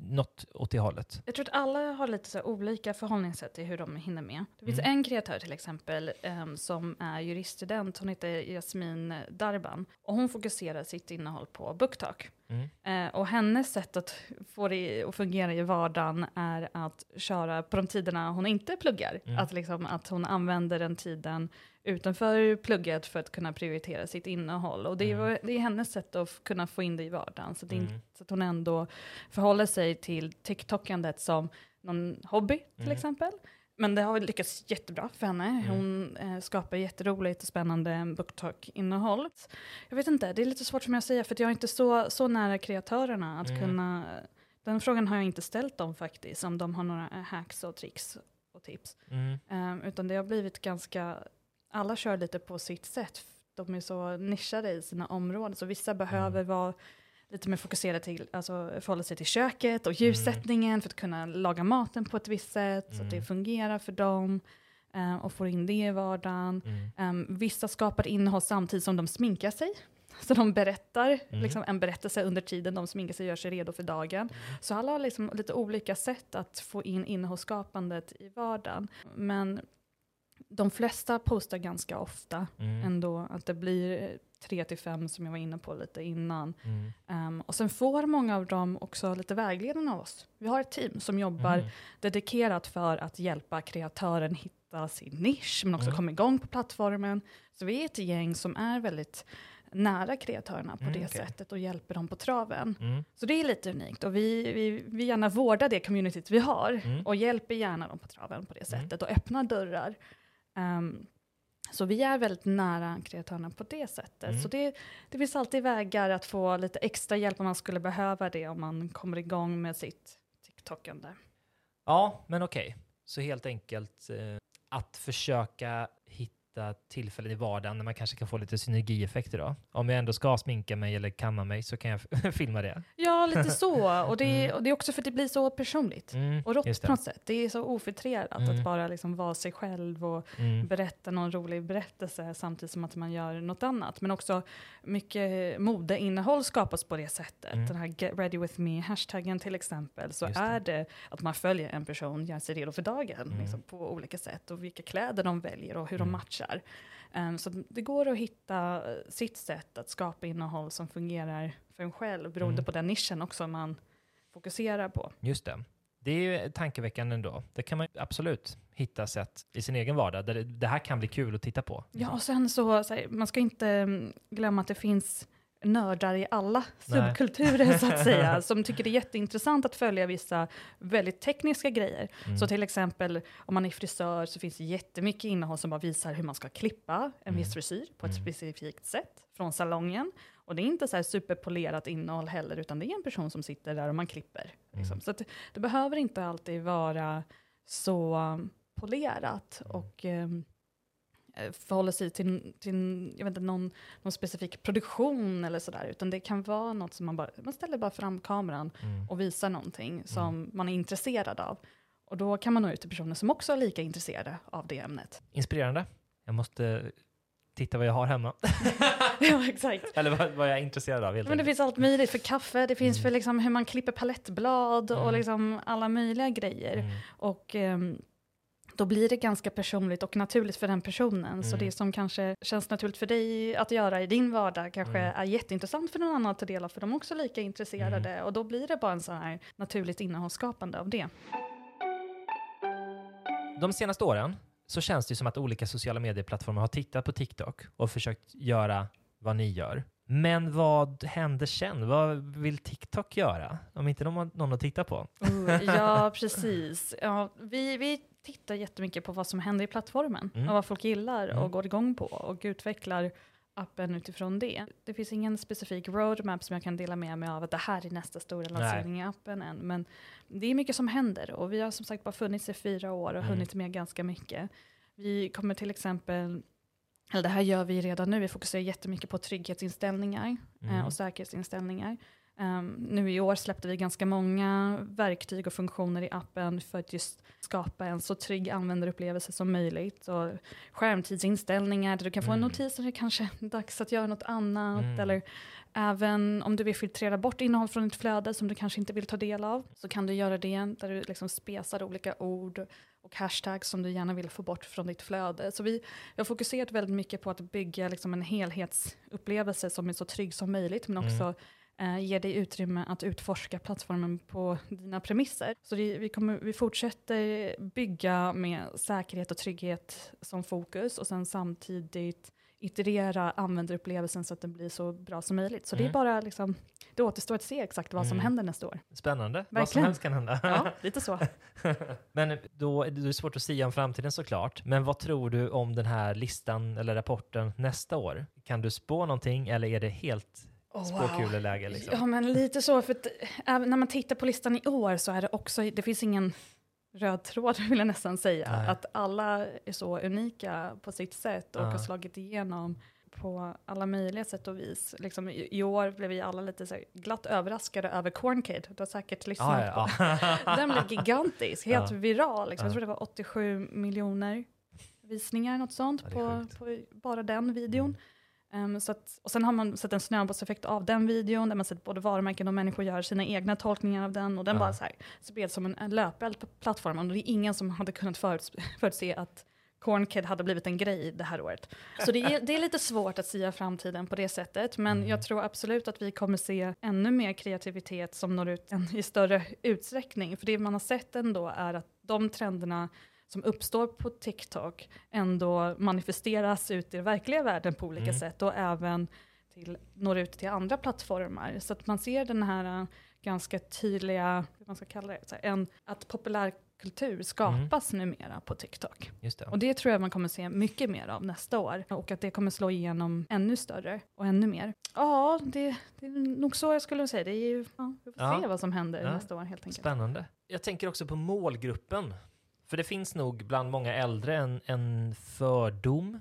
något åt det hållet. Jag tror att alla har lite så olika förhållningssätt till hur de hinner med. Det finns Mm. en kreatör till exempel ehm, som är juriststudent, hon heter Jasmin Darban. Och hon fokuserar sitt innehåll på BookTalk. Mm. Eh, och hennes sätt att få det att fungera i vardagen är att köra på de tiderna hon inte pluggar. Mm. Att, liksom, att hon använder den tiden utanför plugget för att kunna prioritera sitt innehåll. Och det är, Mm. det är hennes sätt att kunna få in det i vardagen. Så, är Mm. så att hon ändå förhåller sig till TikTokandet som någon hobby till Mm. exempel. Men det har lyckats jättebra för henne. Mm. Hon eh, skapar jätteroligt och spännande BookTalk-innehåll. Jag vet inte, det är lite svårt för mig att säga för jag är inte så, så nära kreatörerna att Mm. kunna... Den frågan har jag inte ställt dem faktiskt, om de har några hacks och tricks och tips. Mm. Um, utan det har blivit ganska... Alla kör lite på sitt sätt. De är så nischade i sina områden, så vissa behöver Mm. vara lite mer fokuserade till, alltså förhålla sig till köket och ljussättningen för att kunna laga maten på ett visst sätt, så att det Mm. fungerar för dem eh, och får in det i vardagen. Mm. Um, vissa skapar innehåll samtidigt som de sminkar sig. Så de berättar Mm. liksom, en berättelse under tiden de sminkar sig och gör sig redo för dagen. Så alla har liksom lite olika sätt att få in innehållsskapandet i vardagen. Men de flesta postar ganska ofta Mm. ändå att det blir tre till fem som jag var inne på lite innan. Mm. Um, och sen får många av dem också lite vägledning av oss. Vi har ett team som jobbar Mm. dedikerat för att hjälpa kreatören hitta sin nisch, men också Mm. komma igång på plattformen. Så vi är ett gäng som är väldigt nära kreatörerna på Mm, det okej. sättet och hjälper dem på traven. Mm. Så det är lite unikt och vi, vi, vi gärna vårdar det communityt vi har Mm. och hjälper gärna dem på traven på det Mm. sättet och öppnar dörrar. Ehm, så vi är väldigt nära kreatörerna på det sättet. Mm. Så det, det finns alltid vägar att få lite extra hjälp om man skulle behöva det om man kommer igång med sitt TikTokande. Ja, men okej. Så helt enkelt eh, att försöka hitta hitta tillfällen i vardagen när man kanske kan få lite synergieffekter då. Om jag ändå ska sminka mig eller kamma mig så kan jag filma det. Ja, lite så. Och det, Mm. och det är också för att det blir så personligt. Mm, Och rått på något sätt. Det är så ofiltrerat Mm. att bara liksom vara sig själv och Mm. berätta någon rolig berättelse samtidigt som att man gör något annat. Men också mycket modeinnehåll skapas på det sättet. Mm. Den här Get Ready With Me-hashtaggen till exempel, så det. är det att man följer en person, gör sig redo för dagen Mm. liksom, på olika sätt och vilka kläder de väljer och hur de matchar. Um, så det går att hitta eh, sitt sätt att skapa innehåll som fungerar för en själv beroende Mm. på den nischen också man fokuserar på. Just det. Det är ju tankeväckande ändå. Det kan man absolut hitta sätt i sin egen vardag där det, det här kan bli kul att titta på. Ja, och sen så, så här, man ska inte mm, glömma att det finns nördar i alla Nej. subkulturer så att säga, som tycker det är jätteintressant att följa vissa väldigt tekniska grejer. Mm. Så till exempel om man är frisör så finns det jättemycket innehåll som bara visar hur man ska klippa en Mm. viss frisyr på ett Mm. specifikt sätt från salongen. Och det är inte så här superpolerat innehåll heller, utan det är en person som sitter där och man klipper. Liksom. Mm. Så det behöver inte alltid vara så um, polerat och um, eh, förhålla sig till, till jag vet inte, någon, någon specifik produktion eller sådär, utan det kan vara något som man bara, man ställer bara fram kameran Mm. och visar någonting som man är intresserad av. Och då kan man nå ut till personer som också är lika intresserade av det ämnet. Inspirerande. Jag måste titta vad jag har hemma. ja, exakt. Eller vad, vad jag är intresserad av helt Men det enkelt. finns allt möjligt för kaffe, det finns Mm. för liksom hur man klipper palettblad och Mm. liksom alla möjliga grejer. Mm. Och ehm, då blir det ganska personligt och naturligt för den personen. Så Mm. det som kanske känns naturligt för dig att göra i din vardag kanske Mm. är jätteintressant för någon annan att ta del av, för de är också lika intresserade. Och då blir det bara en sån här naturligt innehållsskapande av det. De senaste åren så känns det som att olika sociala medieplattformar har tittat på TikTok och försökt göra vad ni gör. Men vad händer sen? Vad vill TikTok göra? Om inte de har någon att titta på. ja, precis. Ja, vi, vi tittar jättemycket på vad som händer i plattformen Mm. och vad folk gillar Mm. och går igång på och utvecklar appen utifrån det. Det finns ingen specifik roadmap som jag kan dela med mig av att det här är nästa stora lansering i appen än. Men det är mycket som händer och vi har som sagt bara funnits i fyra år och Mm. hunnit med ganska mycket. Vi kommer till exempel eller det här gör vi redan nu, vi fokuserar jättemycket på trygghetsinställningar Mm. eh, och säkerhetsinställningar. Um, nu i år släppte vi ganska många verktyg och funktioner i appen för att just skapa en så trygg användarupplevelse som möjligt. Och skärmtidsinställningar där du kan få en Mm. notis när det kanske är dags att göra något annat. Mm. Eller även om du vill filtrera bort innehåll från ditt flöde som du kanske inte vill ta del av så kan du göra det där du liksom spesar olika ord och hashtags som du gärna vill få bort från ditt flöde. Så vi, har fokuserat väldigt mycket på att bygga liksom en helhetsupplevelse som är så trygg som möjligt men Mm. Eh, ger dig utrymme att utforska plattformen på dina premisser. Så det, vi, kommer, vi fortsätter bygga med säkerhet och trygghet som fokus och sen samtidigt iterera användarupplevelsen så att den blir så bra som möjligt. Så det är Mm. bara liksom, det återstår att se exakt vad som Mm. händer nästa år. Spännande. Vad som Verkligen. helst kan hända. Ja, lite så. Men då är det svårt att säga om framtiden såklart. Men vad tror du om den här listan eller rapporten nästa år? Kan du spå någonting eller är det helt Oh, spåkuleläge? Liksom? Ja, men lite så. För att, även när man tittar på listan i år så är det också, det finns ingen röd tråd vill jag nästan säga. Nej. Att alla är så unika på sitt sätt och Ja. har slagit igenom på alla möjliga sätt och vis. Liksom, i, I år blev vi alla lite så glatt överraskade över Corn Kid. Du har säkert lyssnat Ja, ja, på. Den blev gigantisk, helt Ja. viral. Liksom. Jag Ja. tror det var 87 miljoner visningar, något sånt, på, på bara den videon. Mm. Ehm, så att, och sen har man sett en snöbollseffekt av den videon, där man sett både varumärken och människor gör sina egna tolkningar av den, och den Ja. bara så här, spreds som en, en löpeld på plattformen, och det är ingen som hade kunnat föruts, förutse att Corn Kid hade blivit en grej det här året. Så det är, det är lite svårt att sia framtiden på det sättet, men Mm. jag tror absolut att vi kommer se ännu mer kreativitet som når ut i större utsträckning. För det man har sett ändå är att de trenderna som uppstår på TikTok ändå manifesteras ut i den verkliga världen på olika Mm. sätt och även till, når ut till andra plattformar. Så att man ser den här äh, ganska tydliga, hur man ska kalla det, här, en, att populärkultur skapas numera på TikTok. Just det. Och det tror jag man kommer se mycket mer av nästa år. Och att det kommer slå igenom ännu större och ännu mer. Ja, det, det är nog så jag skulle säga. Det är ju, ja, vi får Ja. se vad som händer Ja. nästa år helt enkelt. Spännande. Jag tänker också på målgruppen. För det finns nog bland många äldre en, en fördom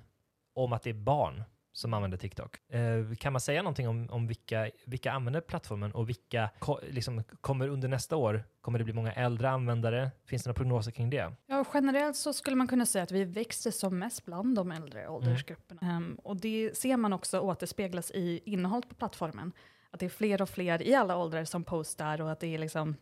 om att det är barn som använder TikTok. Eh, kan man säga någonting om, om vilka, vilka använder plattformen och vilka ko, liksom, kommer under nästa år? Kommer det bli många äldre användare? Finns det några prognoser kring det? Ja, generellt så skulle man kunna säga att vi växer som mest bland de äldre åldersgrupperna. Ehm, och det ser man också återspeglas i innehållet på plattformen. Att det är fler och fler i alla åldrar som postar och att det är liksom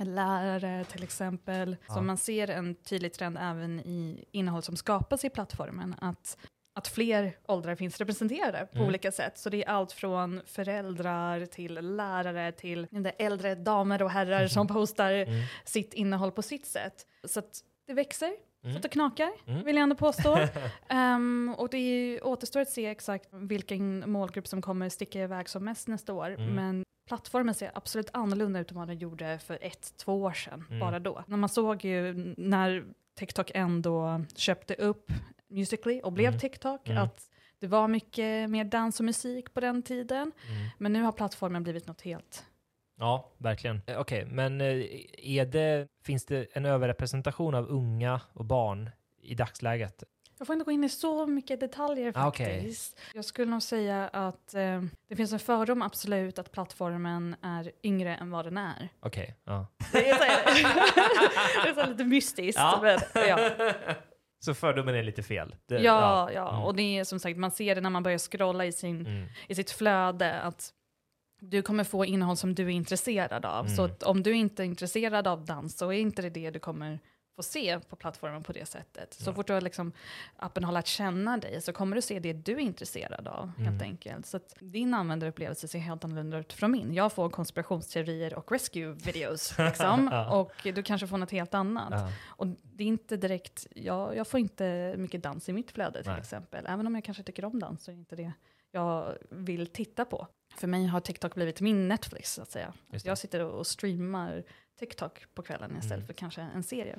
lärare till exempel. Ja. Så man ser en tydlig trend även i innehåll som skapas i plattformen. Att, att fler åldrar finns representerade på Mm. olika sätt. Så det är allt från föräldrar till lärare till äldre damer och herrar som postar Mm. sitt innehåll på sitt sätt. Så det växer så Mm. att det knakar, Mm. vill jag ändå påstå. Ehm, och det är återstår att se exakt vilken målgrupp som kommer sticka iväg som mest nästa år. Mm. Men plattformen ser absolut annorlunda ut än vad den gjorde för ett, två år sedan, Mm. bara då. När man såg ju när TikTok ändå köpte upp Musical.ly och blev Mm. TikTok, Mm. att det var mycket mer dans och musik på den tiden. Mm. Men nu har plattformen blivit något helt Ja, verkligen. Eh, Okej, men eh, är det, finns det en överrepresentation av unga och barn i dagsläget? Jag får inte gå in i så mycket detaljer Ah, faktiskt. Jag skulle nog säga att eh, det finns en fördom absolut att plattformen är yngre än vad den är. Okej, ja. Det är så, det är så lite mystiskt. Ja. Men, ja. Så fördomen är lite fel? Det, Ja, ja, Mm. och det är som sagt, man ser det när man börjar scrolla i, sin, Mm. i sitt flöde att du kommer få innehåll som du är intresserad av. Så Mm. att om du inte är intresserad av dans så är inte det det du kommer få se på plattformen på det sättet. Så Ja. fort du har liksom, appen har lärt känna dig så kommer du se det du är intresserad av helt Mm. enkelt. Så att din användarupplevelse ser helt annorlunda ut från min. Jag får konspirationsteorier och rescue-videos liksom, Ja. och du kanske får något helt annat. Ja. Och det är inte direkt, jag, jag får inte mycket dans i mitt flöde till Nej. exempel. Även om jag kanske tycker om dans så är det inte det jag vill titta på. För mig har TikTok blivit min Netflix så att säga. Jag sitter och streamar TikTok på kvällen istället Mm. för kanske en serie.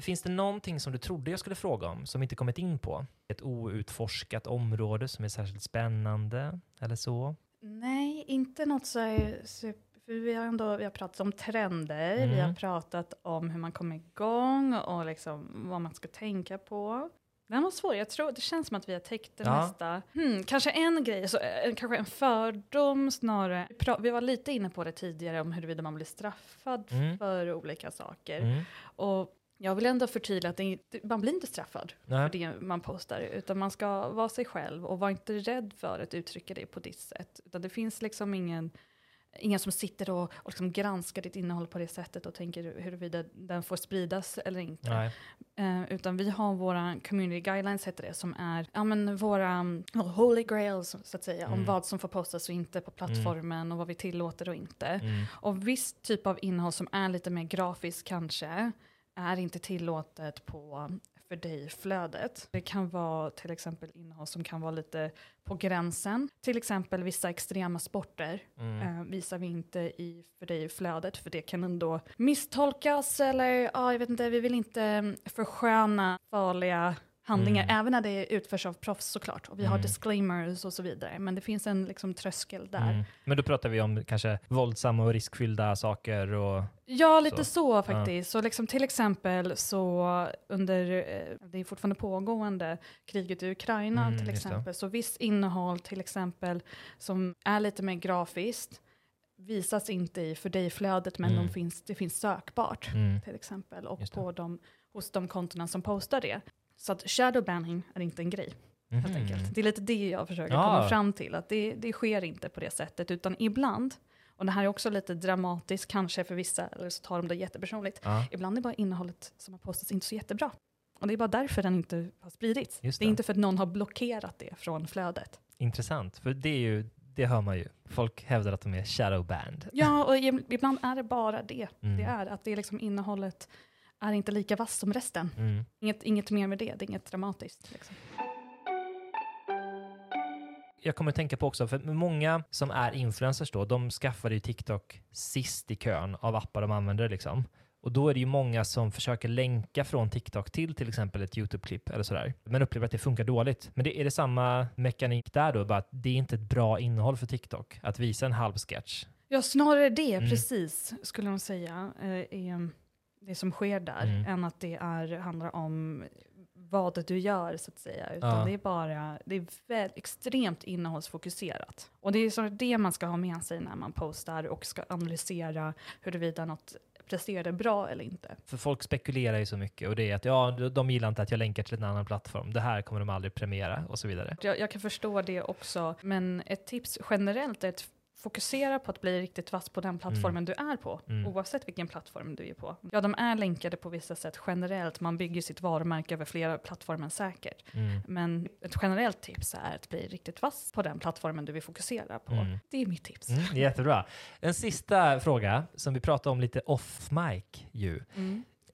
Finns det någonting som du trodde jag skulle fråga om som vi inte kommit in på? Ett outforskat område som är särskilt spännande eller så? Nej, inte något så super- för vi har ändå vi har pratat om trender, vi Mm. har pratat om hur man kommer igång och liksom vad man ska tänka på. Den var svår, jag tror, det känns som att vi har täckt det Ja. mesta. Hmm, kanske en grej, så, eh, kanske en fördom snarare. Vi pra- Vi var lite inne på det tidigare om huruvida man blir straffad Mm. för olika saker. Mm. Och jag vill ändå förtydliga att det, man blir inte straffad Nej. för det man postar, utan man ska vara sig själv och vara inte rädd för att uttrycka det på ditt sätt. Utan det finns liksom ingen, ingen som sitter och, och liksom granskar ditt innehåll på det sättet och tänker huruvida den får spridas eller inte. Eh, utan vi har våra community guidelines, heter det, som är ja, men våra mm, holy grails, så att säga, Mm. om vad som får postas och inte på plattformen och vad vi tillåter och inte. Mm. Och viss typ av innehåll som är lite mer grafiskt kanske är inte tillåtet på för dig-flödet. Det kan vara till exempel innehåll som kan vara lite på gränsen. Till exempel vissa extrema sporter Mm. eh, visar vi inte i för dig-flödet för det kan ändå misstolkas eller ja, jag vet inte, vi vill inte mm, försköna farliga handlingar, Mm. även när det utförs av proffs såklart. Och vi har Mm. disclaimers och så vidare, men det finns en liksom, tröskel där. Mm. Men då pratar vi om kanske våldsamma och riskfyllda saker och... Ja, lite Så. så, faktiskt. Så liksom till exempel så under, eh, det är fortfarande pågående, kriget i Ukraina Mm, till exempel. Så visst innehåll till exempel som är lite mer grafiskt visas inte i för dig-flödet men Mm. de finns, det finns sökbart Mm. till exempel och på de, hos de kontona som postar det. Så att shadowbanning är inte en grej helt Mhm. enkelt. Det är lite det jag försöker Ja. komma fram till, att det, det sker inte på det sättet, utan ibland, och det här är också lite dramatiskt kanske för vissa, eller så tar de det jättepersonligt, Ja. ibland är bara innehållet som har postats inte så jättebra. Och det är bara därför den inte har spridits. Just det är det. inte för att någon har blockerat det från flödet. Intressant, för det är ju, det hör man ju. Folk hävdar att de är shadowband. Ja, och ibland är det bara det. Mm. Det är att det är liksom innehållet är inte lika vass som resten. Mm. Inget, inget mer med det, det är inget dramatiskt. Liksom. Jag kommer att tänka på också, för många som är influencers då, de skaffade ju TikTok sist i kön av appar de använder liksom. Och då är det ju många som försöker länka från TikTok till till exempel ett YouTube-klipp eller sådär, men upplever att det funkar dåligt. Men det, är det samma mekanik där då, bara att det är inte ett bra innehåll för TikTok att visa en halv sketch? Ja, snarare det, Mm. precis, skulle jag säga, eh, är det som sker där, Mm. än att det är, handlar om vad du gör så att säga, utan Ja. det är bara, det är väl, extremt innehållsfokuserat. Och det är så det man ska ha med sig när man postar och ska analysera huruvida något presterade bra eller inte. För folk spekulerar ju så mycket och det är att ja, de gillar inte att jag länkar till en annan plattform. Det här kommer de aldrig premiera och så vidare. Jag, jag kan förstå det också, men ett tips generellt är att fokusera på att bli riktigt vass på den plattformen du är på, Mm. oavsett vilken plattform du är på. Ja, de är länkade på vissa sätt generellt, man bygger sitt varumärke över flera plattformar säkert. Mm. Men ett generellt tips är att bli riktigt vass på den plattformen du vill fokusera på. Mm. Det är mitt tips. Mm, jättebra. En sista fråga som vi pratade om lite off mic ju.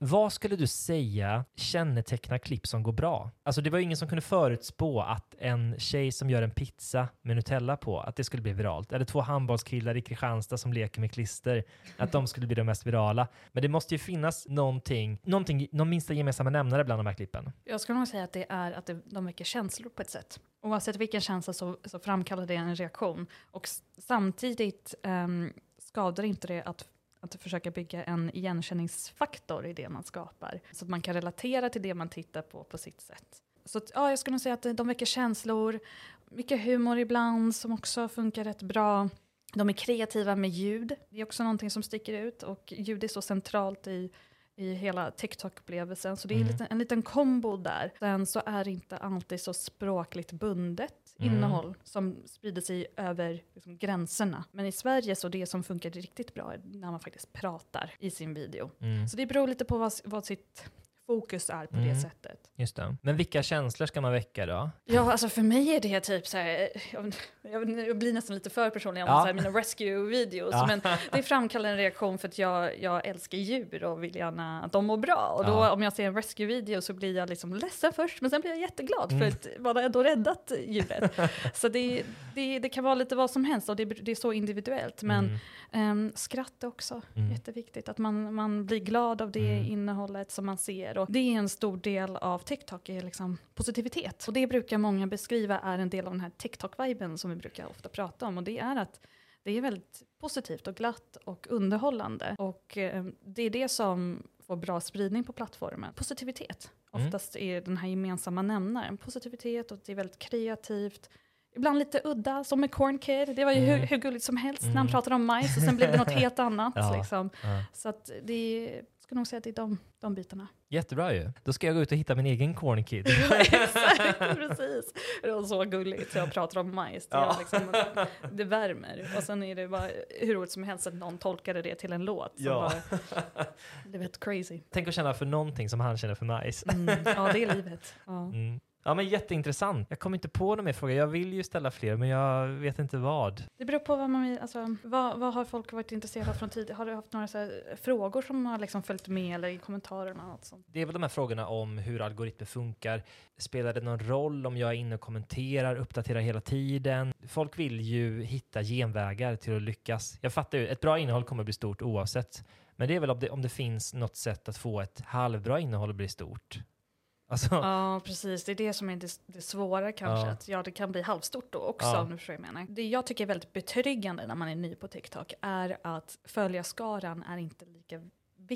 Vad skulle du säga kännetecknar klipp som går bra? Alltså det var ju ingen som kunde förutspå att en tjej som gör en pizza med Nutella på, att det skulle bli viralt. Eller två handbollskillar i Kristianstad som leker med klister, att de skulle bli de mest virala. Men det måste ju finnas någonting, någonting någon minsta gemensamma nämnare bland de här klippen. Jag skulle nog säga att det är att de väcker känslor på ett sätt. Oavsett vilken känsla så, så framkallar det en reaktion. Och samtidigt um, skadar inte det att, att försöka bygga en igenkänningsfaktor i det man skapar. Så att man kan relatera till det man tittar på på sitt sätt. Så att, ja, jag skulle nog säga att de väcker känslor, mycket humor ibland som också funkar rätt bra. De är kreativa med ljud, det är också någonting som sticker ut och ljud är så centralt i i hela TikTok-upplevelsen. Så det är Mm. en, liten, en liten kombo där. Sen så är det inte alltid så språkligt bundet Mm. innehåll som sprider sig över liksom, gränserna. Men i Sverige så det som funkar riktigt bra är när man faktiskt pratar i sin video. Mm. Så det beror lite på vad, vad sitt fokus är på det Mm. sättet. Just det. Men vilka känslor ska man väcka då? Ja, alltså för mig är det typ så här, jag, jag, blir nästan lite för personlig om Ja. så här, mina rescue-videos, Ja. men det framkallar en reaktion för att jag, jag älskar djur och vill gärna att de mår bra. Och då Ja. om jag ser en rescue-video så blir jag liksom ledsen först, men sen blir jag jätteglad Mm. för att man har ändå räddat djuret. så det, det, det kan vara lite vad som helst och det, det är så individuellt. Men Mm. Ehm, skratt är också Mm. jätteviktigt, att man, man blir glad av det Mm. innehållet som man ser. Och det är en stor del av TikTok, är liksom positivitet. Och det brukar många beskriva är en del av den här TikTok-viben som vi brukar ofta prata om. Och det är att det är väldigt positivt och glatt och underhållande. Och ehm, det är det som får bra spridning på plattformen. Positivitet. Mm. Oftast är den här gemensamma nämnaren positivitet och det är väldigt kreativt. Ibland lite udda, som med Corn Kid. Det var ju Mm. hur, hur gulligt som helst när Mm. han pratade om majs och sen blev det något helt annat. Ja. Liksom. Ja. Så att det är, ska nog säga att det är de, de bitarna. Jättebra ju. Då ska jag gå ut och hitta min egen corn kid. Exakt, precis. Det var så gulligt, så jag pratar om majs. Det, Ja. liksom, det värmer. Och sen är det bara hur roligt som helst att någon tolkade det till en låt. Ja. bara, det vet crazy. Tänk att känna för någonting som han känner för majs. Mm. Ja, det är livet. Ja. Mm. Ja men jätteintressant. Jag kommer inte på någon mer fråga. Jag vill ju ställa fler men jag vet inte vad. Det beror på vad man vill, alltså, vad, vad har folk varit intresserade av från tidigare? Har du haft några så här, frågor som har liksom följt med eller i kommentarerna? Något sånt? Det är väl de här frågorna om hur algoritmer funkar. Spelar det någon roll om jag är inne och kommenterar, uppdaterar hela tiden? Folk vill ju hitta genvägar till att lyckas. Jag fattar ju, ett bra innehåll kommer att bli stort oavsett. Men det är väl om det, om det finns något sätt att få ett halvbra innehåll att bli stort. Alltså, Ja, precis. Det är det som är det, det svåra kanske. Ja. Att ja, det kan bli halvstort då också, Ja. om du förstår vad jag menar. Det jag tycker är väldigt betryggande när man är ny på TikTok är att följarskaran är inte lika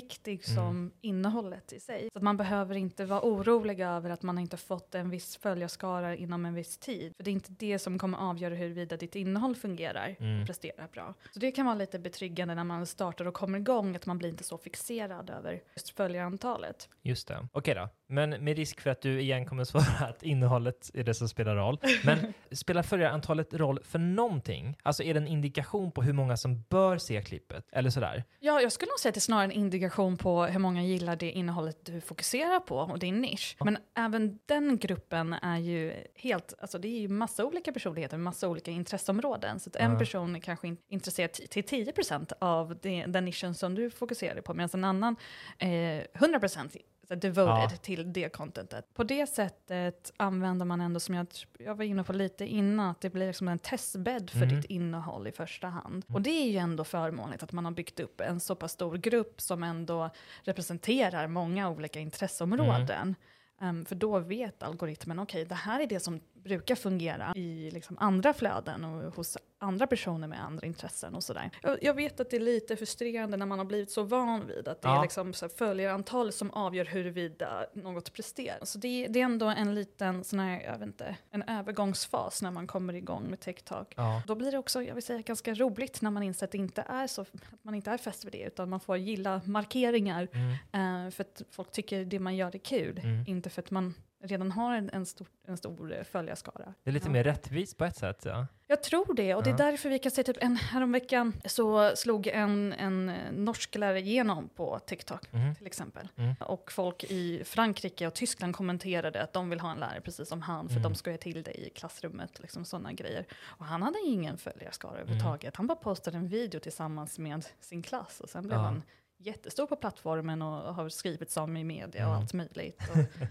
viktig Mm. som innehållet i sig. Så att man behöver inte vara orolig över att man inte fått en viss följarskara inom en viss tid. För det är inte det som kommer avgöra huruvida ditt innehåll fungerar Mm. och presterar bra. Så det kan vara lite betryggande när man startar och kommer igång, att man blir inte så fixerad över just följarantalet. Just det. Okej då. Men med risk för att du igen kommer svara att innehållet är det som spelar roll. Men spelar följarantalet roll för någonting? Alltså är det en indikation på hur många som bör se klippet? Eller sådär? Ja, jag skulle nog säga att det är snarare en indikation på hur många gillar det innehållet du fokuserar på och din nisch. Men även den gruppen är ju helt, alltså det är ju massa olika personligheter, massa olika intresseområden. Så att en person är kanske in, intresserad till 10% av det, den nischen som du fokuserar på, medan en annan är 100% så devoted Ja. till det contentet. På det sättet använder man ändå, som jag, jag var inne på lite innan, att det blir liksom en testbädd för Mm. ditt innehåll i första hand. Och det är ju ändå förmånligt att man har byggt upp en så pass stor grupp som ändå representerar många olika intresseområden. Um, för då vet algoritmen, okej, det här är det som brukar fungera i liksom andra flöden och hos andra personer med andra intressen och sådär. Jag, jag vet att det är lite frustrerande när man har blivit så van vid att det Ja. är liksom så här följarantal som avgör huruvida något presterar. Så det, det är ändå en liten sån här, jag vet inte, en övergångsfas när man kommer igång med TikTok. Ja. Då blir det också, jag vill säga, ganska roligt när man inser att det inte är så, att man inte är fäst vid det, utan man får gilla markeringar Mm. eh, för att folk tycker det man gör är kul, Mm. inte för att man redan har en, en stor, en stor eh, följarskara. Det är lite Ja. mer rättvist på ett sätt. Ja. Jag tror det, och det är därför vi kan se typ en häromveckan så slog en, en norsk lärare igenom på TikTok Mhm. till exempel. Mm. Och folk i Frankrike och Tyskland kommenterade att de vill ha en lärare precis som han, för Mm. de skojar till det i klassrummet, liksom sådana grejer. Och han hade ingen följarskara Mm. överhuvudtaget. Han bara postade en video tillsammans med sin klass och sen blev Ja. han jättestor på plattformen och har skrivits om i media och Mm. allt möjligt. Och,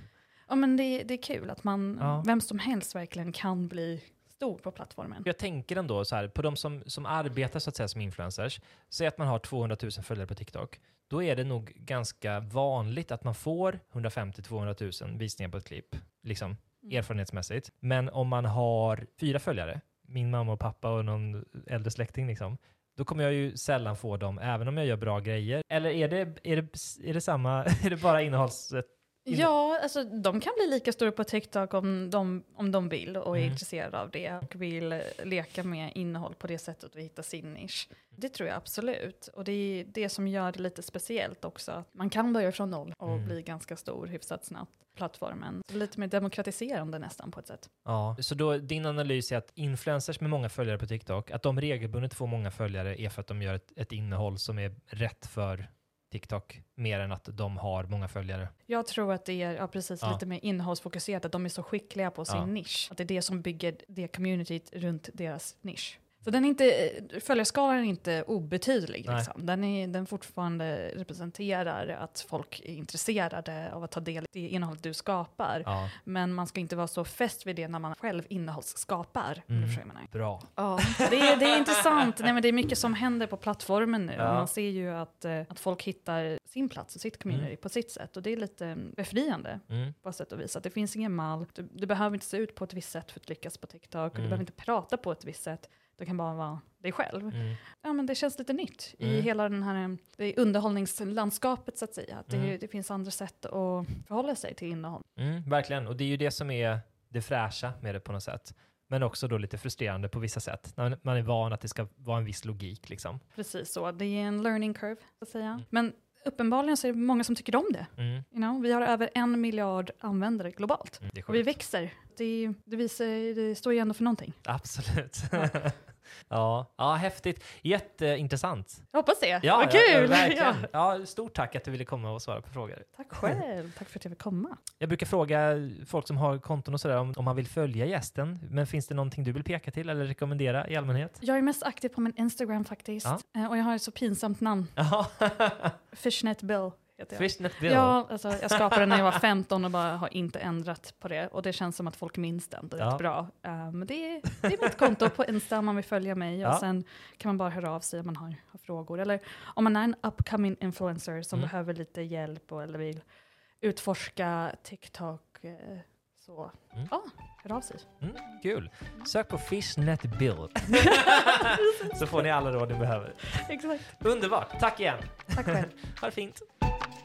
ja men det, det är kul att man, Ja. vem som helst verkligen kan bli stor på plattformen. Jag tänker ändå så här, på de som, som arbetar så att säga som influencers, säg att man har 200 000 följare på TikTok, då är det nog ganska vanligt att man får 150-200 000 visningar på ett klipp, liksom Mm. erfarenhetsmässigt. Men om man har fyra följare, min mamma och pappa och någon äldre släkting liksom, då kommer jag ju sällan få dem, även om jag gör bra grejer. Eller är det, är det, är det samma, är det bara innehållet? Ja, alltså de kan bli lika stora på TikTok om de, om de vill och är Mm. intresserade av det och vill leka med innehåll på det sättet och hitta sin nisch. Det tror jag absolut. Och det är det som gör det lite speciellt också. att Man kan börja från noll och Mm. bli ganska stor hyfsat snabbt. Plattformen. Lite mer demokratiserande nästan på ett sätt. Ja, så då din analys är att influencers med många följare på TikTok, att de regelbundet får många följare är för att de gör ett, ett innehåll som är rätt för TikTok, mer än att de har många följare. Jag tror att det är ja, precis Ja. lite mer innehållsfokuserat, att de är så skickliga på sin Ja. nisch. Att det är det som bygger det communityt runt deras nisch. Så den är inte, följarskalan är inte obetydlig. Nej. Liksom. Den, är, den fortfarande representerar att folk är intresserade av att ta del i det innehåll du skapar. Ja, Men man ska inte vara så fäst vid det när man själv innehållsskapar. Mm. bra. Ja, det är, det är intressant. Nej, men det är mycket som händer på plattformen nu. Ja. Och man ser ju att, eh, att folk hittar sin plats och sitt community Mm. på sitt sätt. Och det är lite mm, befriande Mm. på sätt och vis. Att det finns ingen mall. Du, du behöver inte se ut på ett visst sätt för att lyckas på TikTok. Och Mm. du behöver inte prata på ett visst sätt. Du kan bara vara dig själv. Mm. Ja, men det känns lite nytt i Mm. hela den här eh, det underhållningslandskapet så att säga. Att det, Mm. det finns andra sätt att förhålla sig till innehåll. Mm, verkligen, och det är ju det som är det fräscha med det på något sätt. Men också då lite frustrerande på vissa sätt. När man är van att det ska vara en viss logik liksom. Precis så. Det är en learning curve, så att säga. Mm. Men uppenbarligen så är det många som tycker om det. Mm. You know, vi har över en miljard användare globalt. Mm, Och vi växer. Det, det, visar, det står ju ändå för någonting. Absolut. ja, ja, häftigt. Jätteintressant. Jag hoppas det. Ja, Vad ja, kul! Ja. Ja. Ja, stort tack att du ville komma och svara på frågor. Tack själv. Tack för att jag fick komma. Jag brukar fråga folk som har konton och sådär om, om man vill följa gästen. Men finns det någonting du vill peka till eller rekommendera i allmänhet? Jag är mest aktiv på min Instagram faktiskt. Ja. Eh, Och jag har ett så pinsamt namn. Ja, Fishnet Bill heter jag. Fishnet Bill. Ja, alltså, jag skapade den när jag var 15 och bara har inte ändrat på det. Och det känns som att folk minns den. Det är Ja. bra. Men det, är, det är mitt konto på Insta om man vill följa mig. Ja. Och sen kan man bara höra av sig om man har, har frågor. Eller om man är en upcoming influencer som Mm. behöver lite hjälp och, eller vill utforska TikTok. eh, Så Mm. ja, hör av sig. Mm, kul. Sök på Fishnet Bill. Så får ni alla råd ni behöver. Exakt. Underbart. Tack igen. Tack själv. Ha det fint.